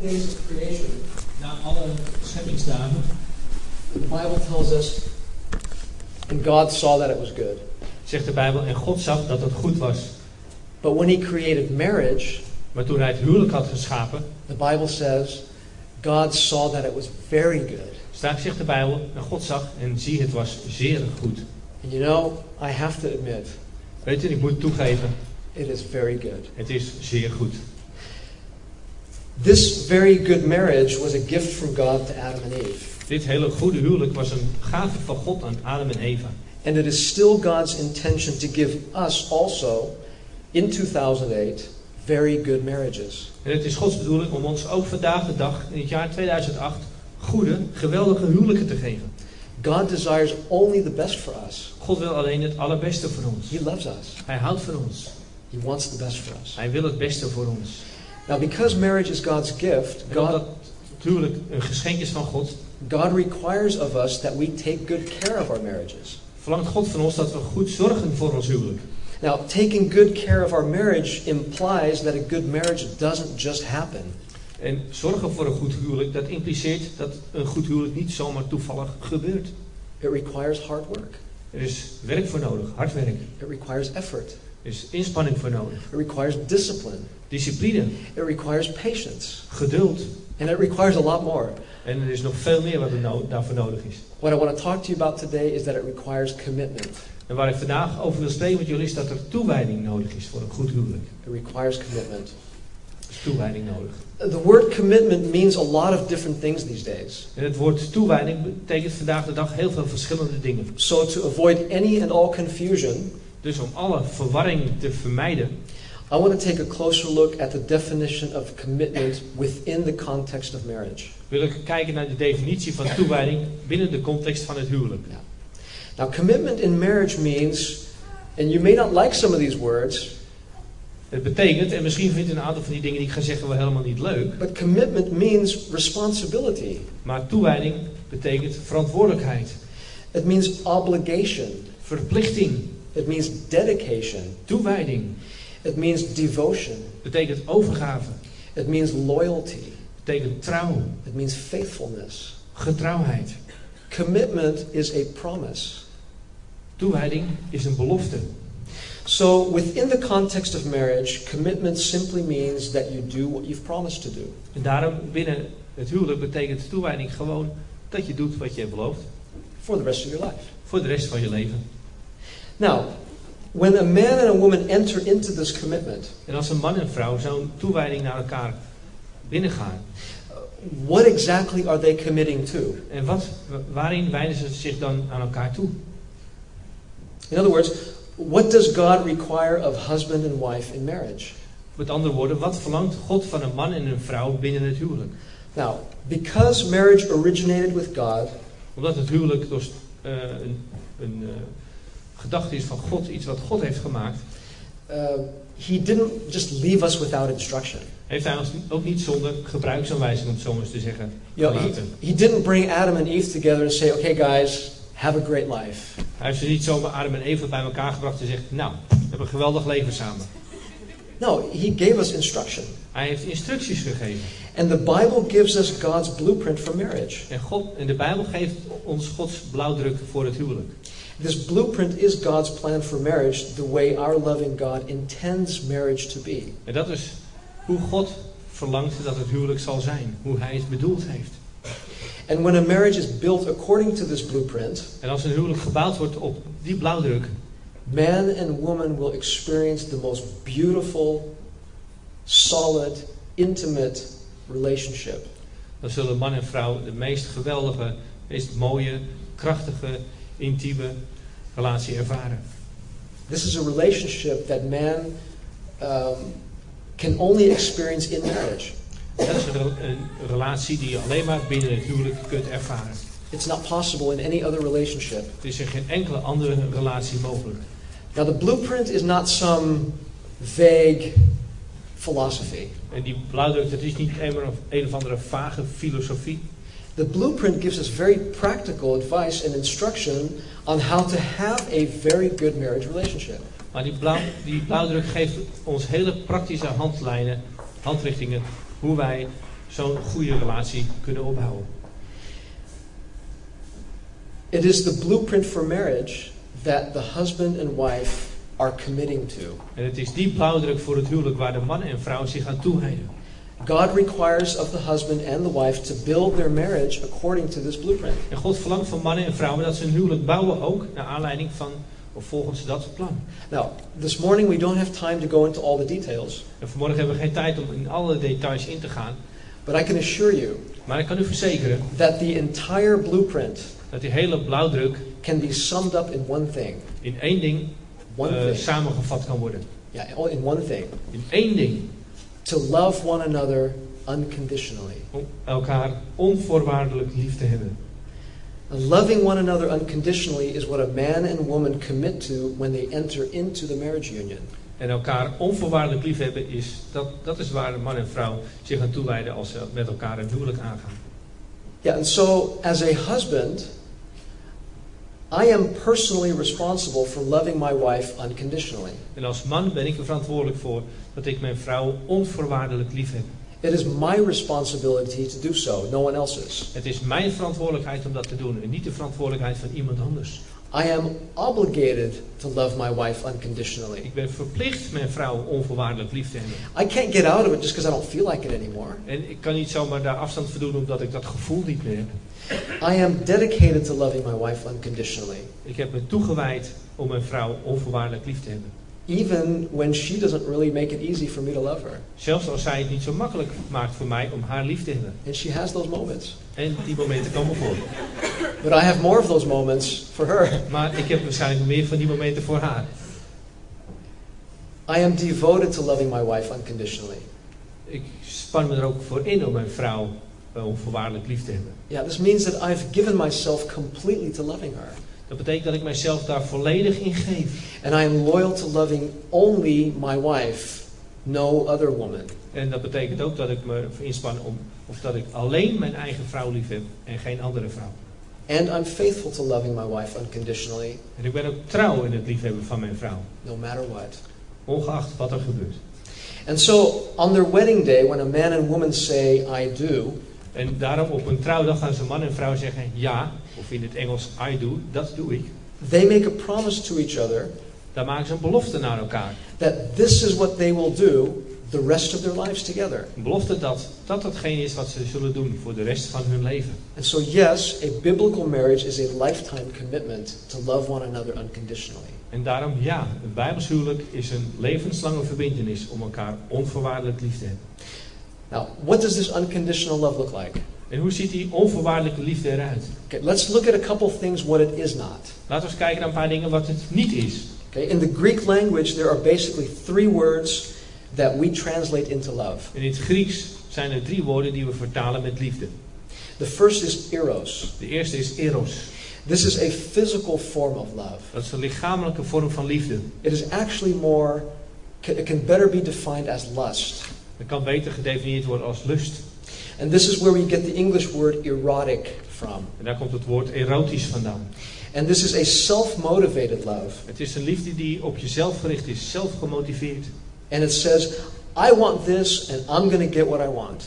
days of creation, Na alle scheppingsdagen the Bible tells us, and God saw that it was good. zegt de Bijbel, en God zag dat het goed was. But when He created marriage, Maar toen hij het huwelijk had geschapen, the Bible says, God saw that it was very good. straks zegt de Bijbel, en God zag en zie het was zeer goed. And you know, I have to admit, Weet je, ik moet toegeven, it is very good. het is zeer goed. This very good marriage was a gift from God to Adam and Eve. Dit hele goede huwelijk was een gave van God aan Adam en Eva. And it is still God's intention to give us also, in 2008, very good marriages. En het is Gods bedoeling om ons ook vandaag de dag, in het jaar 2008, goede, geweldige huwelijken te geven. God desires only the best for us. God wil alleen het allerbeste voor ons. He loves us. Hij houdt van ons. He wants the best for us. Hij wil het beste voor ons. Now, because marriage is God's gift, God, huwelijk een geschenk is van God, God requires of us that we take good care of our marriages. verlangt God van ons dat we goed zorgen voor ons huwelijk. Now, taking good care of our marriage implies that a good marriage doesn't just happen. En zorgen voor een goed huwelijk, dat impliceert dat een goed huwelijk niet zomaar toevallig gebeurt. It requires hard work. Er is werk voor nodig, hard werk. It requires effort. Is inspanning voor nodig. It requires discipline. Discipline, It requires patience. geduld. And it requires a lot more. En er is nog veel meer wat er no- daarvoor nodig is. What I want to talk to you about today is that it requires commitment. En waar ik vandaag over wil spreken met jullie is dat er toewijding nodig is voor een goed huwelijk. It requires commitment. Er is toewijding nodig. The word commitment means a lot of different things these days. En het woord toewijding betekent vandaag de dag heel veel verschillende dingen. So, to avoid any and all confusion, Dus om alle verwarring te vermijden, I want to take a closer look at the definition of commitment within the context of marriage. wil ik kijken naar de definitie van toewijding binnen de context van het huwelijk. Now, commitment in marriage means, and you may not like some of these words, Het betekent, en misschien vindt u een aantal van die dingen die ik ga zeggen wel helemaal niet leuk, but commitment means responsibility. maar toewijding betekent verantwoordelijkheid, It means obligation. verplichting, It means dedication. toewijding, It means devotion. betekent overgave, It means loyalty. betekent trouw, It means faithfulness. getrouwheid. Commitment is a promise. Toewijding is een belofte. So, within the context of marriage, commitment simply means that you do what you've promised to do. En daarom binnen het huwelijk betekent toewijding gewoon dat je doet wat je hebt beloofd for the rest of your life. voor de rest van je leven. Now, when a man and a woman enter into this commitment, En als een man en vrouw zo'n toewijding naar elkaar binnengaan, what exactly are they committing to? en wat, waarin wijden ze zich dan aan elkaar toe? In other words, what does God require of husband and wife in marriage? Met andere woorden, wat verlangt God van een man en een vrouw binnen het huwelijk? Now, because marriage originated with God, Omdat het huwelijk dus, eh, een, een eh, gedachte is van God, iets wat God heeft gemaakt, uh, He didn't just leave us without instruction. heeft hij ons ook niet zonder gebruiksaanwijzing, om het zo maar eens te zeggen, You know, he, gelaten. he didn't bring Adam and Eve together and say, okay, guys, have a great life. Hij heeft ze niet zomaar Adam en Eva bij elkaar gebracht en zegt, nou, we hebben een geweldig leven samen. No, He gave us instruction. Hij heeft instructies gegeven. And the Bible gives us God's blueprint for marriage. En, God, en de Bijbel geeft ons Gods blauwdruk voor het huwelijk. This blueprint is God's plan for marriage, the way our loving God intends marriage to be. En dat is hoe God verlangt dat het huwelijk zal zijn. Hoe hij het bedoeld heeft. And when a marriage is built according to this blueprint, En als een huwelijk gebouwd wordt op die blauwdruk, man and woman will experience the most beautiful, solid, intimate relationship. dan zullen man en vrouw de meest geweldige, meest mooie, krachtige, intieme relatie ervaren. This is a relationship that man um, can only experience in marriage. Dat is een, een relatie die je alleen maar binnen het huwelijk kunt ervaren. It's not possible in any other relationship. Er is in geen enkele andere relatie mogelijk. Now, the blueprint is not some vague philosophy. En die blauwdruk, dat is niet een, of- een of andere vage filosofie. The blueprint gives us very practical advice and instruction on how to have a very good marriage relationship. Maar die, blauw, die blauwdruk geeft ons hele praktische handlijnen, handrichtingen, hoe wij zo'n goede relatie kunnen opbouwen. It is the blueprint for marriage that the husband and wife are committing to. En het is die blauwdruk voor het huwelijk waar de man en vrouw zich aan toewijden. God requires of the husband and the wife to build their marriage according to this blueprint. En God verlangt van mannen en vrouwen dat ze een huwelijk bouwen ook naar aanleiding van of volgens dat plan. Now, this morning we don't have time to go into all the details, En vanmorgen hebben we geen tijd om in alle details in te gaan. but I can assure you Maar ik kan u verzekeren that the entire blueprint dat die hele blauwdruk can be summed up in one thing. in één ding One eh, thing. samengevat kan worden. Yeah, all in one thing. In één ding. To love one another unconditionally. Om elkaar onvoorwaardelijk lief te hebben. And loving one another unconditionally is what a man and woman commit to when they enter into the marriage union. En elkaar onvoorwaardelijk lief hebben is, dat, dat is waar man en vrouw zich aan toewijden als ze met elkaar een huwelijk aangaan. Yeah, and so as a husband, I am personally responsible for loving my wife unconditionally. En als man ben ik er verantwoordelijk voor dat ik mijn vrouw onvoorwaardelijk lief heb. It is my responsibility to do so, no one else's. Het is mijn verantwoordelijkheid om dat te doen en niet de verantwoordelijkheid van iemand anders. I am obligated to love my wife unconditionally. Ik ben verplicht mijn vrouw onvoorwaardelijk lief te hebben. I can't get out of it just because I don't feel like it anymore. En ik kan niet zomaar daar afstand van doen omdat ik dat gevoel niet meer heb. I am dedicated to loving my wife unconditionally, Ik heb me toegewijd om mijn vrouw onvoorwaardelijk lief te hebben. Even when she doesn't really make it easy for me to love her. Zelfs als zij het niet zo makkelijk maakt voor mij om haar lief te hebben. And she has those moments. En die momenten komen voor. But I have more of those moments for her. Maar ik heb waarschijnlijk meer van die momenten voor haar. I am devoted to loving my wife unconditionally. Ik span me er ook voor in om mijn vrouw onvoorwaardelijk lief te hebben. Yeah, this means that I've given myself completely to loving her. Dat betekent dat ik mijzelf daar volledig in geef. And I am loyal to loving only my wife, no other woman. En dat betekent ook dat ik me inspan om, of dat ik alleen mijn eigen vrouw lief heb en geen andere vrouw. And I'm faithful to loving my wife unconditionally, En ik ben ook trouw in het liefhebben van mijn vrouw, no matter what. ongeacht wat er gebeurt. And so, on their wedding day, when a man and woman say, I do, En daarom op een trouwdag gaan ze man en vrouw zeggen ja, of in het Engels I do, dat doe ik. they make a promise to each other Dan maken ze een belofte naar elkaar. that this is what they will do the rest of their lives together. Een belofte dat dat datgene is wat ze zullen doen voor de rest van hun leven. And so, yes, a biblical marriage is a lifetime commitment to love one another unconditionally. En daarom ja, een Bijbels huwelijk is een levenslange verbintenis om elkaar onvoorwaardelijk lief te hebben. Now, what does this unconditional love look like? En hoe ziet die onvoorwaardelijke liefde eruit? Okay, let's look at a couple things what it is not. Laten we eens kijken naar een paar dingen wat het niet is. Okay, in the Greek language, there are basically three words that we translate into love. In het Grieks zijn er drie woorden die we vertalen met liefde. The first is eros. De eerste is eros. This is a physical form of love. Dat is een lichamelijke vorm van liefde. It is actually more, it can better be defined as lust. Dat kan beter gedefinieerd worden als lust. And this is where we get the English word erotic from. En daar komt het woord erotisch vandaan. And this is a self motivated love. Het is een liefde die op jezelf gericht is, zelf gemotiveerd. And it says, I want this and I'm going to get what I want.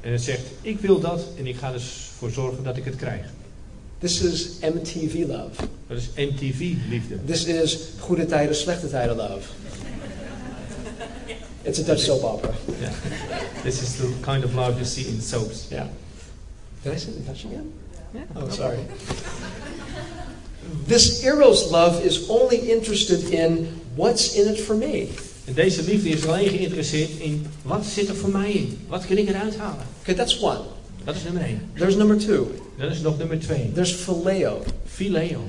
En het zegt, ik wil dat en ik ga dus voor zorgen dat ik het krijg. This is MTV love. Dat is MTV-liefde. This is goede tijden, slechte tijden love. It's a Dutch soap opera. Ja. This is the kind of love you see in soaps. Yeah. Did I say it in Dutch again? Oh, sorry. This Eros love is only interested in what's in it for me. En deze liefde is alleen geïnteresseerd in wat zit er voor mij in? Wat kan ik eruit halen? Okay, that's one. Dat is nummer één. There's number two. Dat is nog nummer twee. There's phileo. Phileo.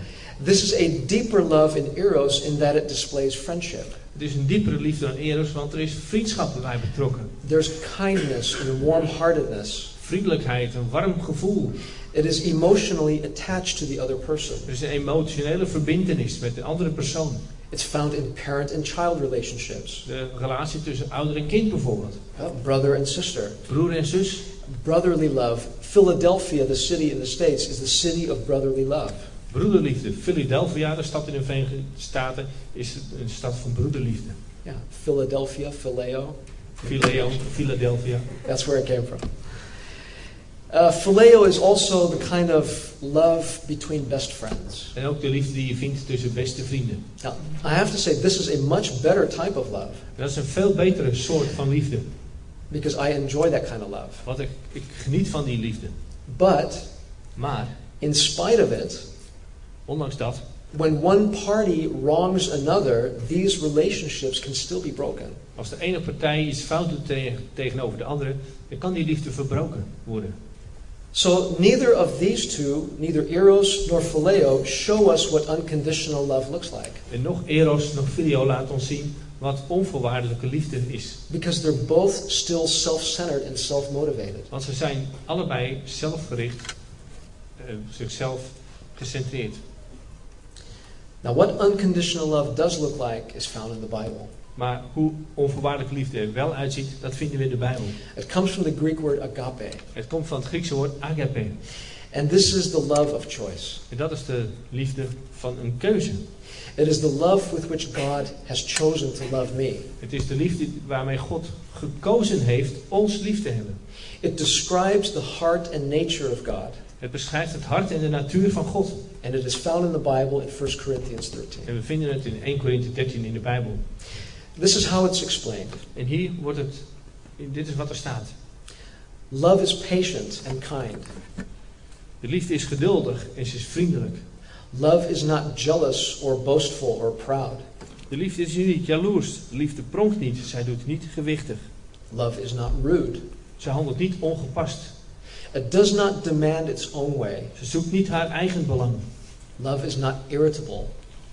This is a deeper love in Eros in that it displays friendship. Het is een diepere liefde dan eros, want er is vriendschap bij betrokken. There's kindness and warm-heartedness. Vriendelijkheid, een warm gevoel. It is emotionally attached to the other person. Er is een emotionele verbindenis met de andere persoon. It's found in parent and child relationships. De relatie tussen ouder en kind bijvoorbeeld. Uh, brother and sister. Broer en zus. Brotherly love. Philadelphia, the city in the States, is the city of brotherly love. Broederliefde. Philadelphia, de stad in de Verenigde Staten, is een stad van broederliefde. Yeah, Philadelphia, Phileo. Phileo, Philadelphia. That's where it came from. Uh, phileo is also the kind of love between best friends. En ook de liefde die je vindt tussen beste vrienden. Now, I have to say, this is a much better type of love dat is een veel betere soort van liefde. because I enjoy that kind of love. Want ik, ik geniet van die liefde. But Maar, in spite of it, ondanks dat, when one party wrongs another, these relationships can still be broken. als de ene partij iets fout doet tegen, tegenover de andere, dan kan die liefde verbroken worden. So neither of these two, neither eros nor phileo, show us what unconditional love looks like En nog Eros, nog Video laat ons zien wat onvoorwaardelijke liefde is. because they're both still self-centered and self-motivated. Want ze zijn allebei zelfgericht, eh, zichzelf gecentreerd. Now, what unconditional love does look like is found in the Bible. Maar hoe onvoorwaardelijke liefde er wel uitziet, dat vinden we in de Bijbel. It comes from the Greek word agape, Het komt van het Griekse woord agape. and this is the love of choice. En dat is de liefde van een keuze. It is the love with which God has chosen to love me. Het is de liefde waarmee God gekozen heeft ons lief te hebben. It describes the heart and nature of God, Het beschrijft het hart en de natuur van God. And it is found in the Bible in 1 Corinthians 13. En we vinden het in 1 Korinthe 13 in de Bijbel. This is how it's explained En hier wordt het, dit is wat er staat. Love is patient and kind. De liefde is geduldig en ze is vriendelijk. Love is not jealous or boastful or proud. De liefde is niet jaloers. De liefde pronkt niet. Zij doet niet gewichtig. Love is not rude. Ze handelt niet ongepast. It does not demand its own way. Ze zoekt niet haar eigen belang. Love is not irritable.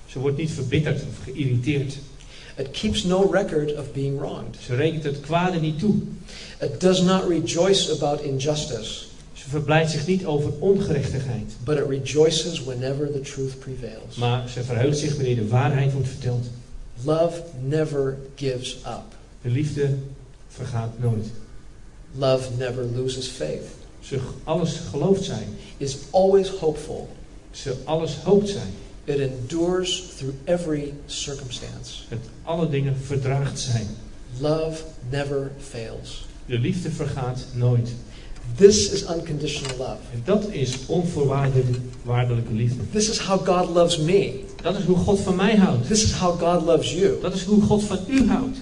Ze wordt niet verbitterd of geïrriteerd. It keeps no record of being wronged. Ze rekent het kwade niet toe. It does not rejoice about injustice, Ze verblijdt zich niet over ongerechtigheid. but it rejoices whenever the truth prevails. Maar ze verheugt zich wanneer de waarheid wordt verteld. Love never gives up. De liefde vergaat nooit. Love never loses faith, Ze alles gelooft zij. is always hopeful. Ze alles hoopt zij. It endures through every circumstance. Het alle dingen verdraagt zij. Love never fails. De liefde vergaat nooit. This is unconditional love. En dat is onvoorwaardelijke liefde. This is how God loves me. Dat is hoe God van mij houdt. This is how God loves you. Dat is hoe God van u houdt.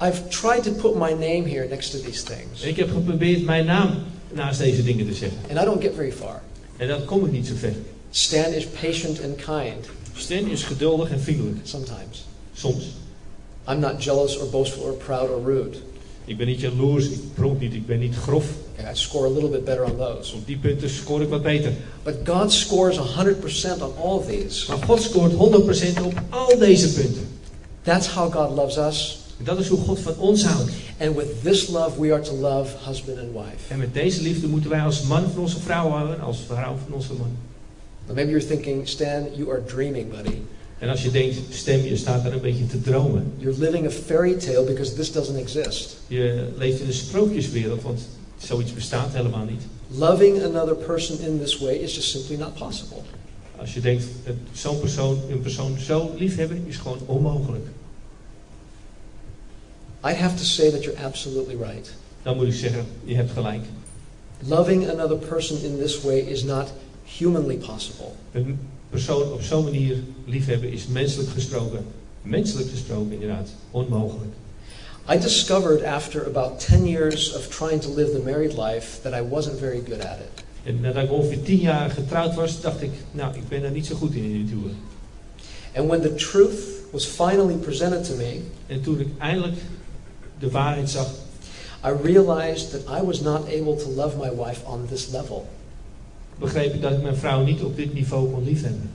I've tried to put my name here next to these things, ik heb geprobeerd mijn naam naast deze dingen te zeggen. and I don't get very far. En dat kom ik niet zo ver. Stan is patient and kind Stan is geduldig en vriendelijk. sometimes. Soms. I'm not jealous or boastful or proud or rude. Ik ben niet jaloers, ik pronk niet, ik ben niet grof. Okay, I score a little bit better on those. Op die punten scoor ik wat beter. But God scores 100% on all of these. Maar God scoort 100% op al deze punten. That's how God loves us. En dat is hoe God van ons houdt. And with this love, we are to love husband and wife. En met deze liefde moeten wij als man van onze vrouw houden, als vrouw van onze man. Now, maybe you're thinking, Stan, you are dreaming, buddy. En als je denkt, stem, je staat daar een beetje te dromen. You're living a fairy tale because this doesn't exist. Je leeft in een sprookjeswereld, want zoiets bestaat helemaal niet. Loving another person in this way is just simply not possible. Als je denkt, zo'n persoon, een persoon zo liefhebben is gewoon onmogelijk. I have to say that you're absolutely right. Dan moet ik zeggen, je hebt gelijk. Loving another person in this way is not humanly possible. Een persoon op zo'n manier liefhebben is menselijk gesproken, menselijk gesproken inderdaad, onmogelijk. I discovered after about 10 years of trying to live the married life that I wasn't very good at it. En nadat ik ongeveer tien jaar getrouwd was, dacht ik, nou, ik ben daar niet zo goed in in het huwelijk. And when the truth was finally presented to me, En toen ik eindelijk de waarheid zag, I realized that I was not able to love my wife on this level. begreep ik dat ik mijn vrouw niet op dit niveau kon liefhebben.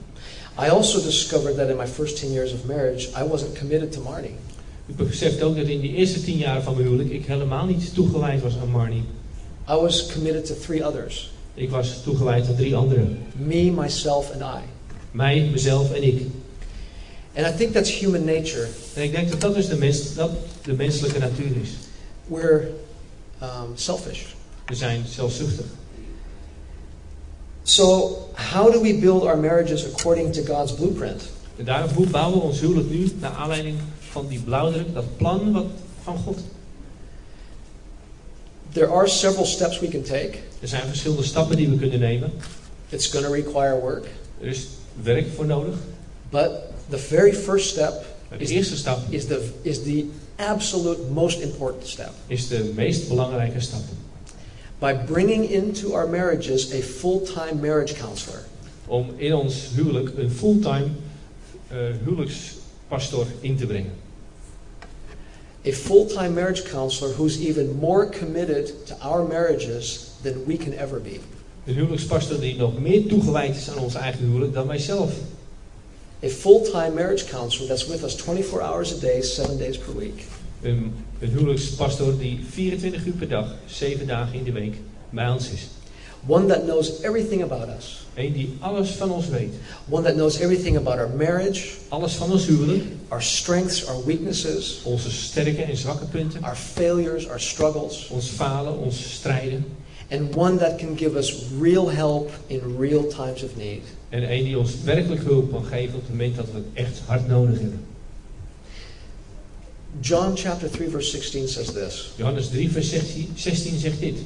I also discovered that in my first 10 years of marriage, I wasn't committed to Marnie. Ik besefte ook dat in die eerste tien jaar van mijn huwelijk ik helemaal niet toegewijd was aan Marnie. I was committed to three others Ik was toegewijd aan drie anderen. me, myself, and I. Mij, mezelf en ik. And I think that's human nature. En ik denk dat dat dus de, mens, dat de menselijke natuur is. We're um, selfish. We zijn zelfzuchtig. So, how do we build our marriages according to God's blueprint? En daarom hoe bouwen we ons huwelijk nu naar aanleiding van die blauwdruk, dat plan wat, van God. There are several steps we can take. Er zijn verschillende stappen die we kunnen nemen. It's going to require work. Er is werk voor nodig. But the very first step de eerste stap is, the, is the absolute most important step. is de meest belangrijke stap. By bringing into our marriages a full time marriage counselor. Om in ons huwelijk een fulltime eh huwelijkspastor in te brengen. A full time marriage counselor who's even more committed to our marriages than we can ever be. Een huwelijkspastor die nog meer toegewijd is aan ons eigen huwelijk dan wij zelf. A full time marriage counselor that's with us 24 hours a day, seven days per week. Een, een huwelijkspastor die 24 uur per dag, 7 dagen in de week bij ons is. One that knows everything about us. Eén die alles van ons weet. One that knows everything about our marriage, Alles van ons huwelijk. our strengths, our weaknesses, Onze sterke en zwakke punten. our failures, our struggles. Ons falen, onze strijden. And one that can give us real help in real times of need. En één die ons werkelijk hulp kan geven op het moment dat we het echt hard nodig hebben. John chapter 3 verse 16 says this. Johannes 3 vers 16 16 zegt dit.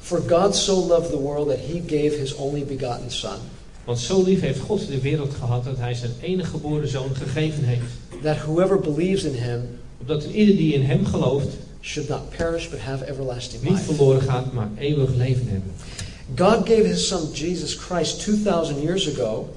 For God so loved the world that he gave his only begotten son, Want zo lief heeft God de wereld gehad dat hij zijn enige geboren zoon gegeven heeft. that whoever believes in him Opdat ieder die in hem gelooft should not perish but have everlasting niet life. verloren gaat, maar eeuwig leven hebben. God gave his son Jesus Christ 2,000 years ago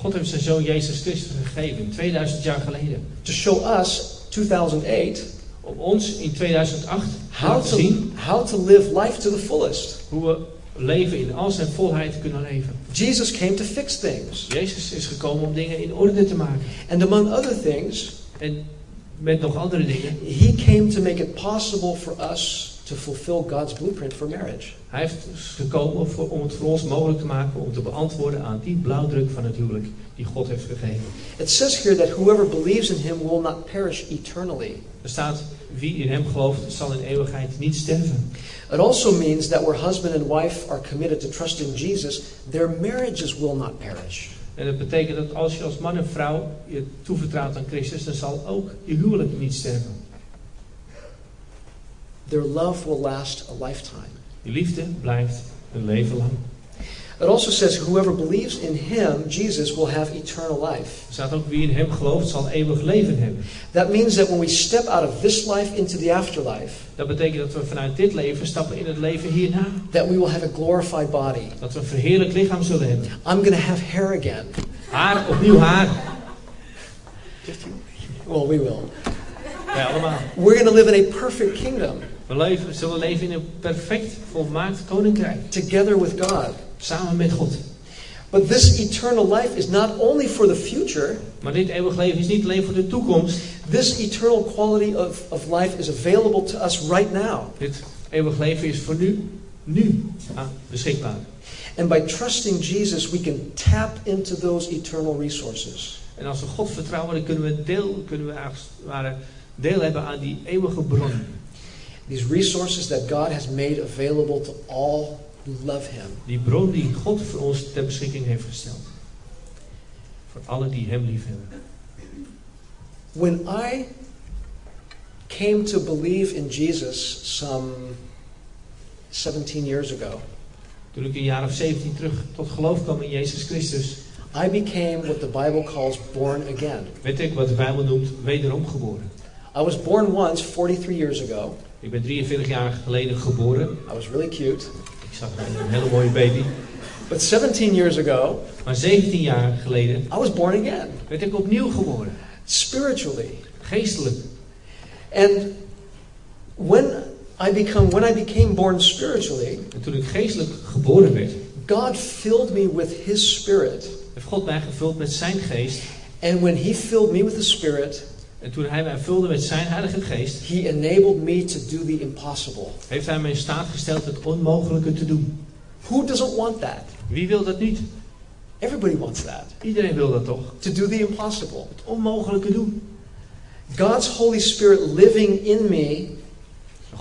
God heeft zijn zoon Jezus Christus gegeven, 2000 jaar geleden. to show us, 2008, Om ons in 2008 te how laten to, zien how to live life to the fullest. hoe we leven in al zijn volheid kunnen leven. Jesus came to fix things. Jezus is gekomen om dingen in orde te maken. And among other things, En met nog andere dingen. he came to make it possible for us to fulfill God's blueprint for marriage. Hij heeft gekomen voor- om het voor ons mogelijk te maken om te beantwoorden aan die blauwdruk van het huwelijk die God heeft gegeven. It says here that whoever believes in him will not perish eternally. Er staat, wie in hem gelooft zal in eeuwigheid niet sterven. It also means that where husband and wife are committed to trusting Jesus, their marriages will not perish. En dat betekent dat als je als man en vrouw je toevertrouwt aan Christus, dan zal ook je huwelijk niet sterven. Their love will last a lifetime. Je liefde blijft een leven lang. It also says whoever believes in him, Jesus, will have eternal life. Er staat ook, wie in hem gelooft zal eeuwig leven hebben. That means that when we step out of this life into the afterlife, Dat betekent dat we vanuit dit leven stappen in het leven hierna. that we will have a glorified body. Dat we een verheerlijk lichaam zullen hebben. I'm going to have hair again. Haar, opnieuw haar. Well, we will. Wij allemaal. We're going to live in a perfect kingdom We leven, zullen leven in een perfect, volmaakt koninkrijk. together with God. Samen met God. But this eternal life is not only for the future, Maar dit eeuwig leven is niet alleen voor de toekomst. this eternal quality of, of life is available to us right now. Dit eeuwig leven is voor nu, nu ah, beschikbaar. And by trusting Jesus, we can tap into those eternal resources. En als we God vertrouwen, dan kunnen we deel, kunnen we deel hebben aan die eeuwige bron. These resources that God has made available to all who love Him. Die bron die God voor ons ter beschikking heeft gesteld. Voor alle die Hem lief hebben. When I came to believe in Jesus some 17 years ago, Toen ik een jaar of 17 terug tot geloof kwam in Jezus Christus, I became what the Bible calls born again. werd ik wat de Bijbel noemt wederom geboren. I was born once 43 years ago. Ik ben 43 jaar geleden geboren. I was really cute. Ik zag een hele mooie baby. But 17 years ago, Maar 17 jaar geleden I was born again, werd ik opnieuw geboren. spiritually. Geestelijk. And when I become when I became born spiritually, En toen ik geestelijk geboren werd, God filled me with his spirit. heeft God mij gevuld met zijn geest. And when he filled me with the spirit, En toen hij mij vulde met zijn heilige geest, he enabled me to do the impossible. heeft hij mij in staat gesteld het onmogelijke te doen. Who doesn't want that? Wie wil dat niet? Everybody wants that. Iedereen wil dat toch? To do the impossible. Het onmogelijke doen. God's Holy Spirit living in me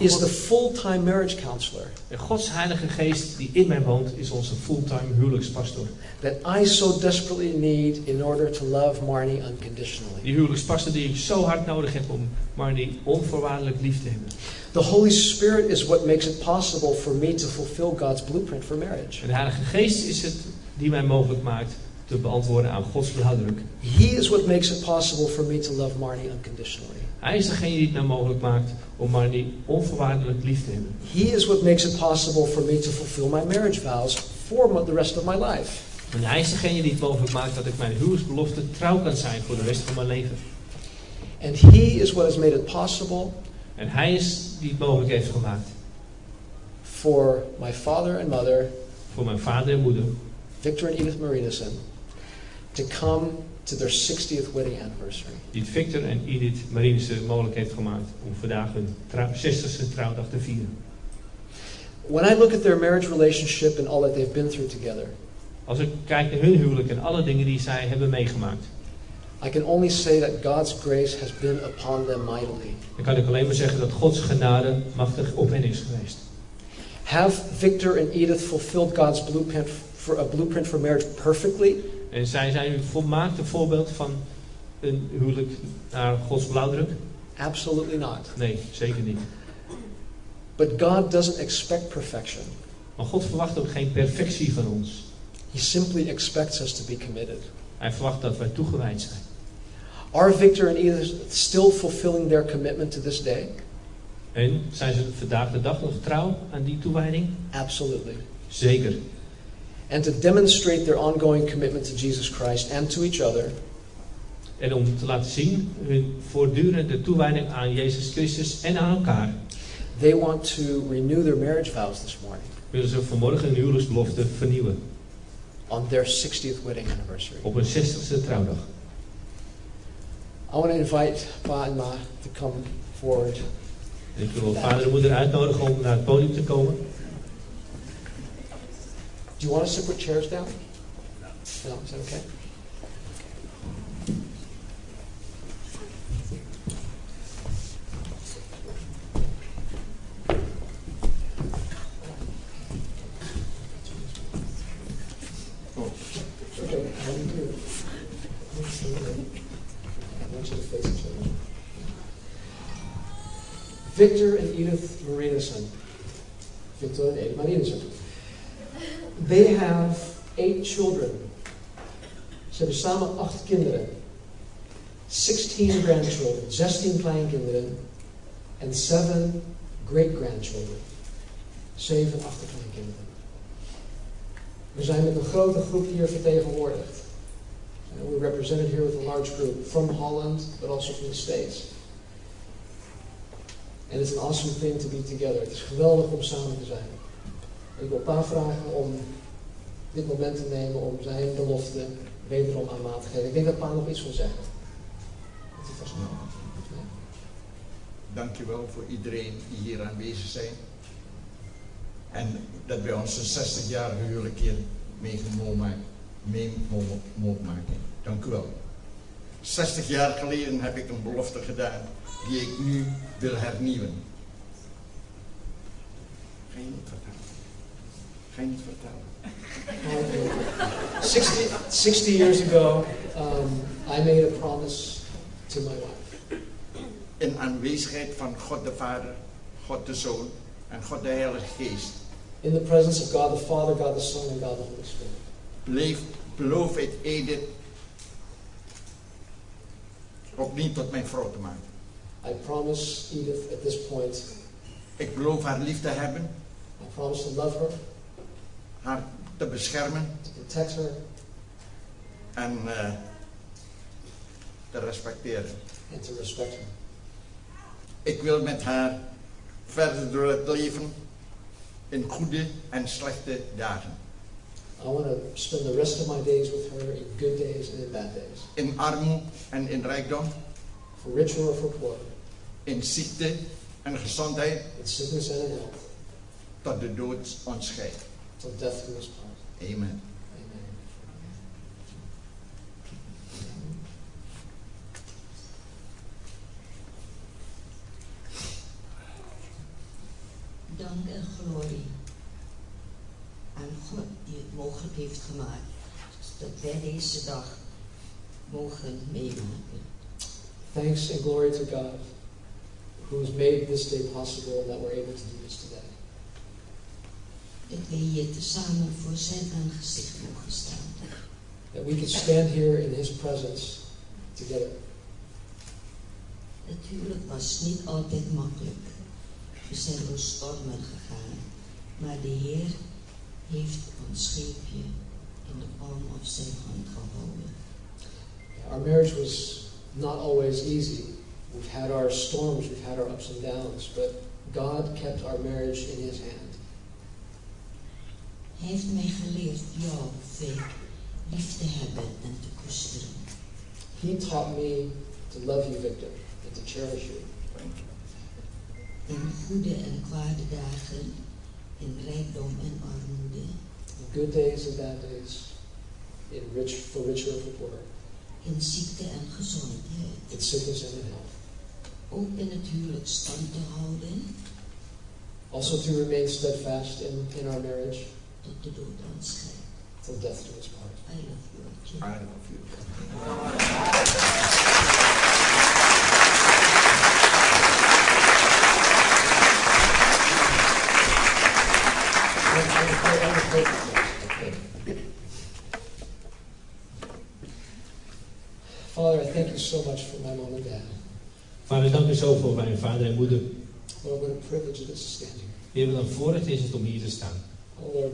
is the full-time marriage counselor En Gods Heilige Geest die in mij woont, is onze fulltime huwelijkspastor. that I so desperately need in order to love Marnie unconditionally. Die huwelijkspastor die ik zo hard nodig heb om Marnie onvoorwaardelijk lief te hebben. The Holy Spirit is what makes it possible for me to fulfill God's blueprint for marriage. En de Heilige Geest is het die mij mogelijk maakt te beantwoorden aan Gods blauwdruk. He is what makes it possible for me to love Marnie unconditionally. Hij is degene die het mij mogelijk maakt om Marnie onvoorwaardelijk lief te hebben. He is what makes it possible for me to fulfill my marriage vows for the rest of my life. En hij is degene die het mogelijk maakt dat ik mijn huwelijksbelofte trouw kan zijn voor de rest van mijn leven. And He is what has made it possible En hij is die het mogelijk heeft gemaakt for my father and mother, voor mijn vader en moeder Victor and Edith Marinason, to come to their 60th wedding anniversary. die Victor en Edith Marinissen mogelijk heeft gemaakt om vandaag hun trouw, 60ste trouwdag te vieren. When I look at their marriage relationship and all that they've been through together, Als ik kijk naar hun huwelijk en alle dingen die zij hebben meegemaakt, I can only say that God's grace has been upon them mightily. dan kan ik alleen maar zeggen dat Gods genade machtig op hen is geweest. Have Victor and Edith fulfilled God's blueprint for a blueprint for marriage perfectly? En zij zijn een volmaakte voorbeeld van een huwelijk naar Gods blauwdruk? Absolutely not. Nee, zeker niet. But God doesn't expect perfection. Maar God verwacht ook geen perfectie van ons. He simply expects us to be committed. Hij verwacht dat wij toegewijd zijn. Are Victor and Edith still fulfilling their commitment to this day? En zijn ze vandaag de dag nog trouw aan die toewijding? Absolutely. Zeker. And to demonstrate their ongoing commitment to Jesus Christ and to each other, En om te laten zien hun voortdurende toewijding aan Jezus Christus en aan elkaar, they want to renew their marriage vows this morning willen ze vanmorgen hun huwelijksbelofte vernieuwen. on their 60th wedding anniversary. Op hun 60ste trouwdag. I want to invite Pa and Ma to come forward. En ik wil vader en moeder uitnodigen om naar het podium te komen. Do you want us to put chairs down? No, is that okay? Okay, how do you do? I want you to face each other. Victor and Edith Marinason. Victor and Edith Marinason. They have eight children. Ze hebben samen acht kinderen. 16 grandchildren, 16 kleinkinderen. En 7 great-grandchildren. 7 achterkleinkinderen. We zijn met een grote groep hier vertegenwoordigd. And we're represented here with a large group from Holland, but also from the States. And it's an awesome thing to be together. Het is geweldig om samen te zijn. Ik wil Pa vragen om dit moment te nemen om zijn belofte wederom aan maat te geven. Ik denk dat Pa nog iets wil zeggen. Dat hij vast wel. Dankjewel voor iedereen die hier aanwezig zijn. En dat wij onze 60-jarige huwelijk hier mee mogen maken. Mee mogen, mogen maken. Dank u wel. 60 jaar geleden heb ik een belofte gedaan die ik nu wil hernieuwen. Ga je niet vertellen? Ga je niet vertellen? 60, 60 years ago, um, I made a promise to my wife. In aanwezigheid van God de Vader, God de Zoon en God de Heilige Geest. In the presence of God the Father, God the Son, and God the Holy Spirit. Bleef, beloof het Edith opnieuw tot mijn vrouw te maken. I promise Edith at this point, Ik beloof haar lief te hebben, I promise to love her, haar te beschermen en eh, te respecteren. and to respect her. Ik wil met haar verder door het leven in goede en slechte dagen. I want to spend the rest of my days with her in good days and in bad days, In armoede en in rijkdom, for richer or for poorer, in ziekte en gezondheid, in sickness and in health, tot de dood ons scheidt. till death do us part. Amen. Dank en glorie aan God die het mogelijk heeft gemaakt dat wij deze dag mogen meemaken. Thanks and glory to God who has made this day possible and that we're able to do this today. Dat wij hier tezamen voor zijn aangezicht mogen staan. That we can stand here in His presence together. Natuurlijk was het niet altijd makkelijk. We zijn door stormen gegaan. Maar de Heer heeft ons scheepje in de palm of zijn hand gehouden. Our marriage was not always easy. We've had our storms, we've had our ups and downs, but God kept our marriage in His hand. Hij heeft mij geleerd jou, Veek, lief te hebben en te koesteren. He taught me to love you, Victor, and to cherish you. In goede en kwade dagen, in rijkdom en armoede, In good days and bad days, in rich for richer or for poorer, in ziekte en gezondheid. in sickness and in health. Ook in het huwelijk stand te houden Also to remain steadfast in, in our marriage tot de dood ons scheidt. till death do us part. I love you, Jim. I love you. Father, I thank you so much for my mom and dad. Father, Vader, dank u zo voor mijn vader en moeder. Lord, what a privilege it is to stand here. Heer, wat een voorrecht is het om hier te staan. Oh Lord,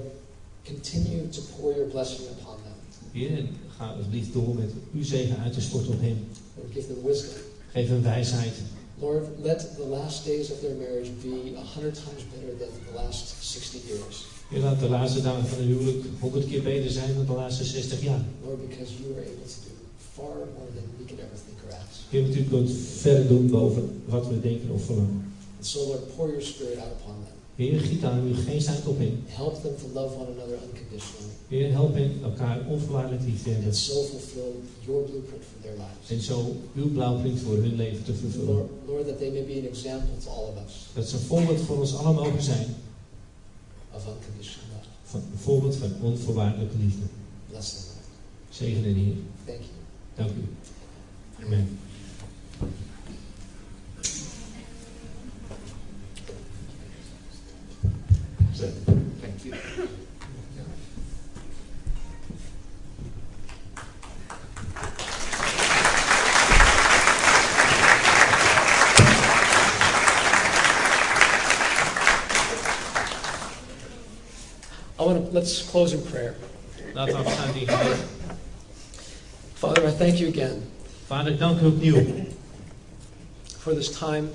continue to pour your blessing upon them. Heer, ga alsjeblieft door met uw zegen uit te storten op hen. Lord, give them wisdom. Geef hen wijsheid. Lord, let the last days of their marriage be a hundred times better than the last 60 years. Heer, laat de laatste dagen van het huwelijk honderd keer beter zijn dan de laatste 60 jaar. Lord, because you are able to do far more than we could ever think or ask. Heer, want u kunt verder doen boven wat we denken of verlangen. And so, Lord, pour your spirit out upon them. Heer, giet aan uw geest uit op hen. Help them to love one another unconditionally Heer, help hen elkaar onvoorwaardelijk lief te hebben. and so fulfill your blueprint for their lives. En zo uw blauwprint voor hun leven te vervullen. Lord, Lord, that they may be an example to all of us Dat ze een voorbeeld voor ons allen mogen zijn. of unconditional love. Van een voorbeeld van onvoorwaardelijke liefde. Bless them. Zegen en Heer. Thank you. Dank u. Amen. Let's close in prayer. Laten we afsluiten in gebed. Father, I thank you again Vader, ik dank u opnieuw for this time,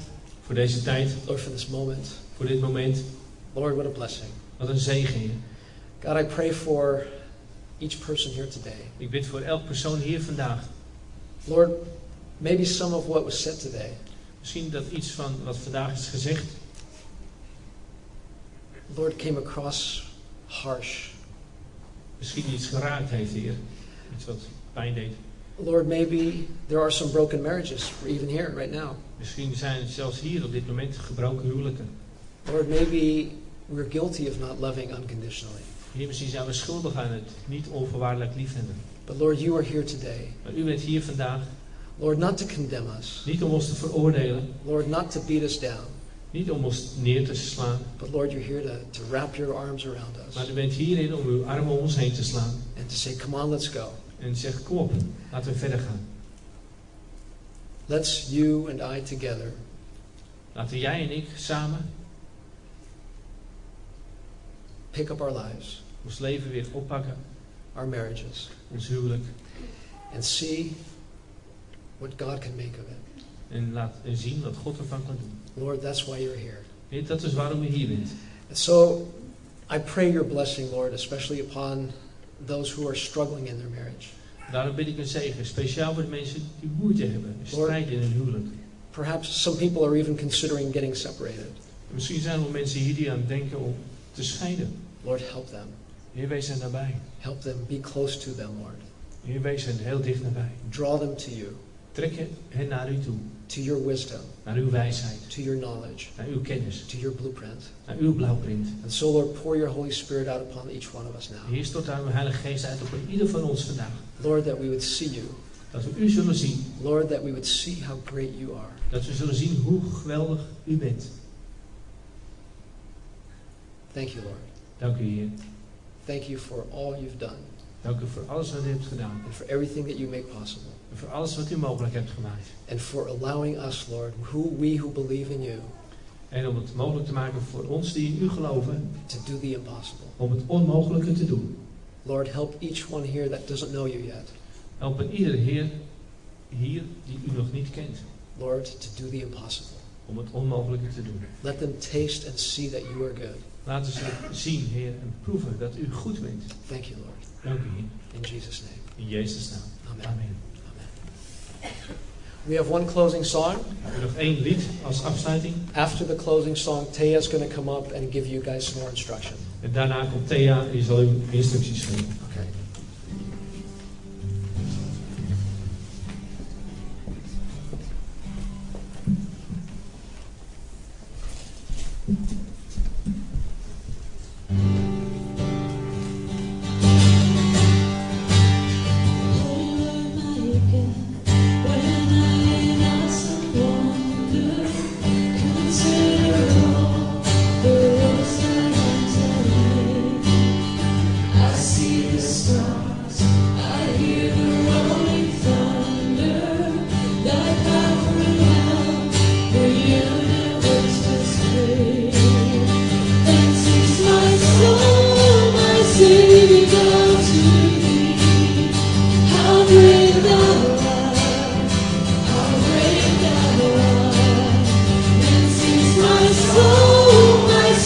voor deze tijd, Lord, for this moment. voor dit moment. Lord, what a blessing. Wat een zegen, God, I pray for each person here today. Ik bid voor elk persoon hier vandaag. Lord, maybe some of what was said today, Misschien dat iets van wat vandaag is gezegd, Lord, came across harsh. misschien iets geraakt heeft, Heer. Iets wat pijn deed. Lord, maybe there are some broken marriages, even here, right now. Misschien zijn het zelfs hier op dit moment gebroken huwelijken. Lord, maybe we're guilty of not loving unconditionally. Heer, misschien zijn we schuldig aan het niet onvoorwaardelijk liefhebben. But Lord, you are here today. Maar u bent hier vandaag Lord, not to condemn us. niet om ons te veroordelen, Lord, not to beat us down. Niet om ons neer te slaan, But Lord, you're here to, to wrap your arms around us maar u bent hierin om uw armen om ons heen te slaan. and to say, come on, let's go. En zegt, kom op, laten we verder gaan. Let's, you and I together, Laten jij en ik samen pick up our lives, ons leven weer oppakken, our marriages, ons huwelijk. and see what God can make of it. En laat en zien wat God ervan kan doen. Lord, that's why you're here. Heer, dat is waarom u hier bent. And so I pray your blessing, Lord, especially upon those who are struggling in their marriage. Daarom bid ik een zegen, speciaal voor de mensen die moeite hebben, strijd in hun huwelijk. Perhaps some people are even considering getting separated. Misschien zijn er wel mensen hier die aan het denken om te scheiden. Lord, help them. Heer, wees er nabij. Help them. Be close to them, Lord. Heer, wees er heel dicht nabij. Draw them to you. Trek hen naar u toe. To your wisdom, naar uw wijsheid, to your knowledge, naar uw kennis, to your blueprint. naar uw blauwprint. And so, Lord, pour your Holy Spirit out upon each one of us now. Heer, stort uw Heilige Geest uit op ieder van ons vandaag. Lord, that we would see you. Dat we u zullen zien. Lord, that we would see how great you are. Dat we zullen zien hoe geweldig u bent. Thank you, Lord. Dank u, Heer. Thank you for all you've done Dank u voor alles wat u hebt gedaan. and for everything that you make possible. En voor alles wat u mogelijk hebt gemaakt. And for allowing us, Lord, who we who believe in you, En om het mogelijk te maken voor ons die in u geloven, to do the impossible. om het onmogelijke te doen. Lord, help each one here that doesn't know you yet. Help een ieder Heer hier die u nog niet kent. Lord, to do the impossible. Om het onmogelijke te doen. Let them taste and see that you are good. Laten ze zien, Heer, en proeven dat u goed bent. Thank you, Lord. Dank u, Heer. In Jesus' name. In Jezus' naam. Amen. Amen. We have one closing song. We nog één lied als afsluiting. After the closing song, Taya is going to come up and give you guys some more instruction. En daarna komt Thea en die zal u instructies geven.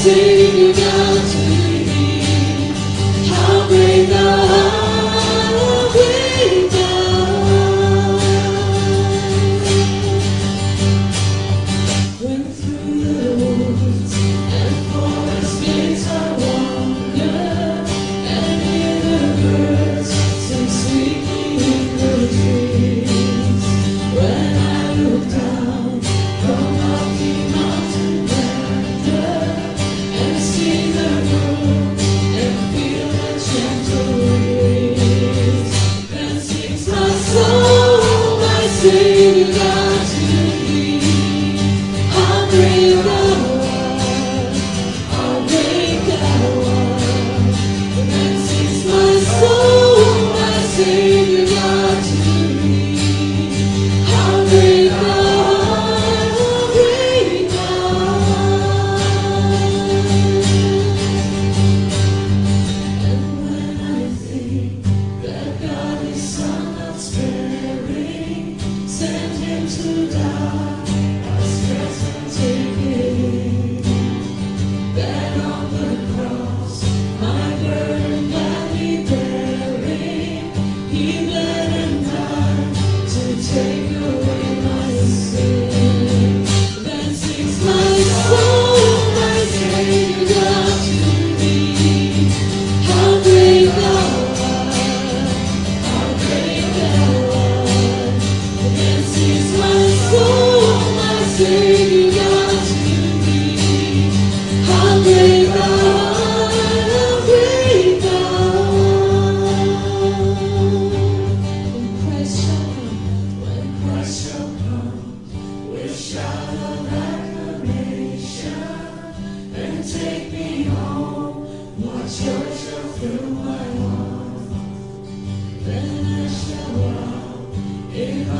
Soul, my Amen.